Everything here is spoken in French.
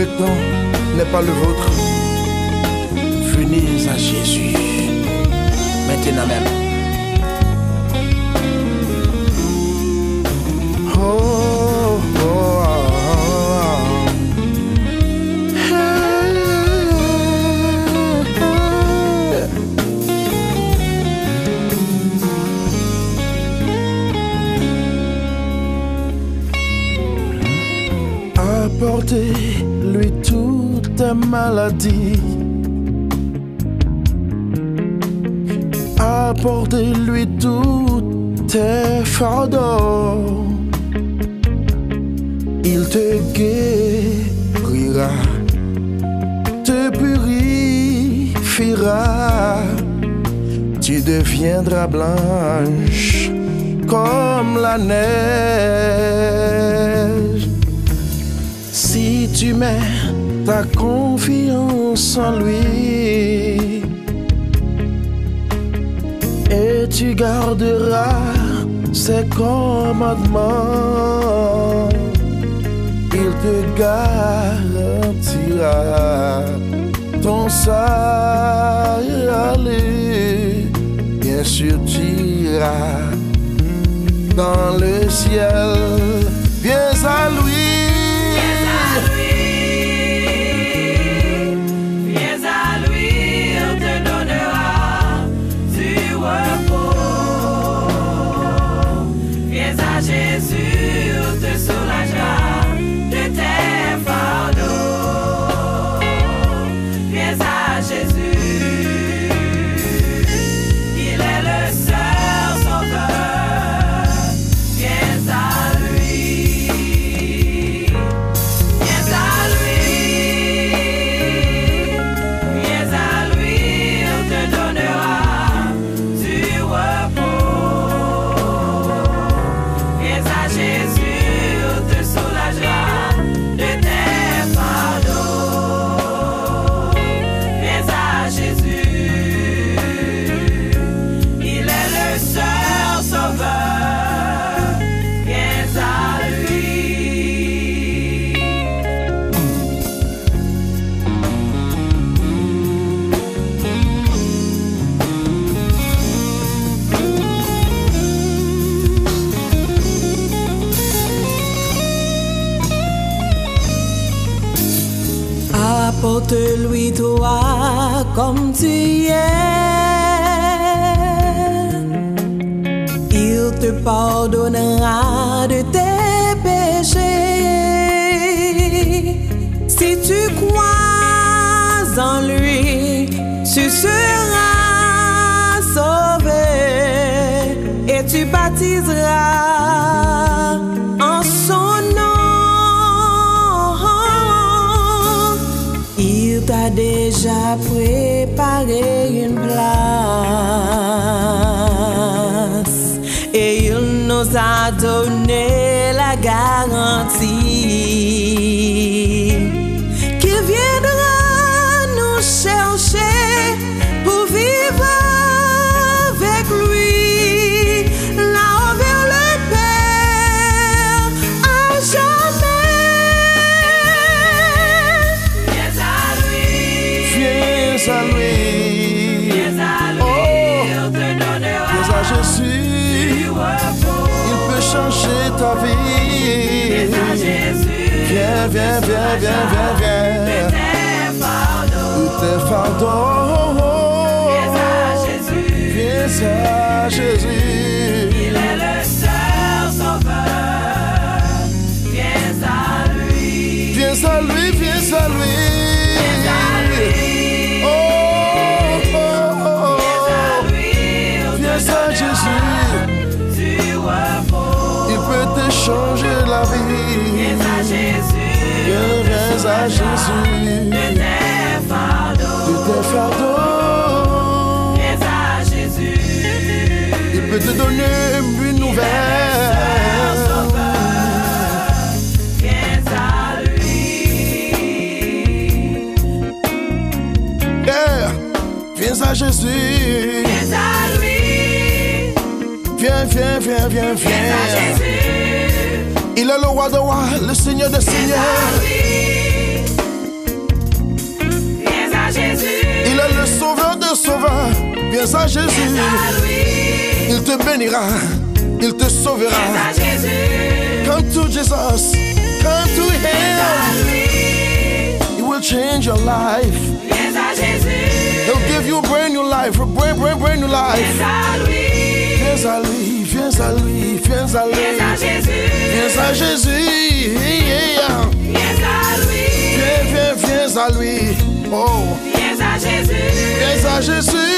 le temps n'est pas le vôtre. Venez à Jésus. Apportez-lui toutes tes maladies. Apportez-lui toutes tes fardeaux. Il te guérira, te purifiera. Tu deviendras blanche comme la neige. Tu mets ta confiance en lui et tu garderas ses commandements, il te garantira ton salut. Bien sûr, tu iras dans le ciel. were born. Viens Apporte-lui toi comme tu es. Il te pardonnera de tes péchés. Si tu crois en lui, tu seras sauvé et tu baptiseras a préparé une place et il nous a donné la garantie qu'il viendra nous chercher. Il peut changer ta vie. Viens, viens, viens, viens, viens, viens. fardeaux. Tous vie. Viens à Jésus, Viens, à Jésus. de tes fardeaux. Viens à Jésus, Il peut te donner une nouvelle. viens à à Jésus. Viens à lui, Viens, viens, viens, viens, viens à viens. Jésus, Il est le roi de roi, le Seigneur des Seigneurs. Viens à Jésus. Il est le sauveur des sauveurs. Viens à Jésus. Viens à il te bénira. Il te sauvera. Viens à Jésus. Come to Jesus. Come to Him. He will change your life. Viens à Jésus. He'll give you a brand new life. A brand, brand, brand new life. Viens à lui. Viens à lui. Viens à Jésus. Viens à lui. Viens, viens, viens à lui. Oh. Viens à Jésus. Viens à Jésus.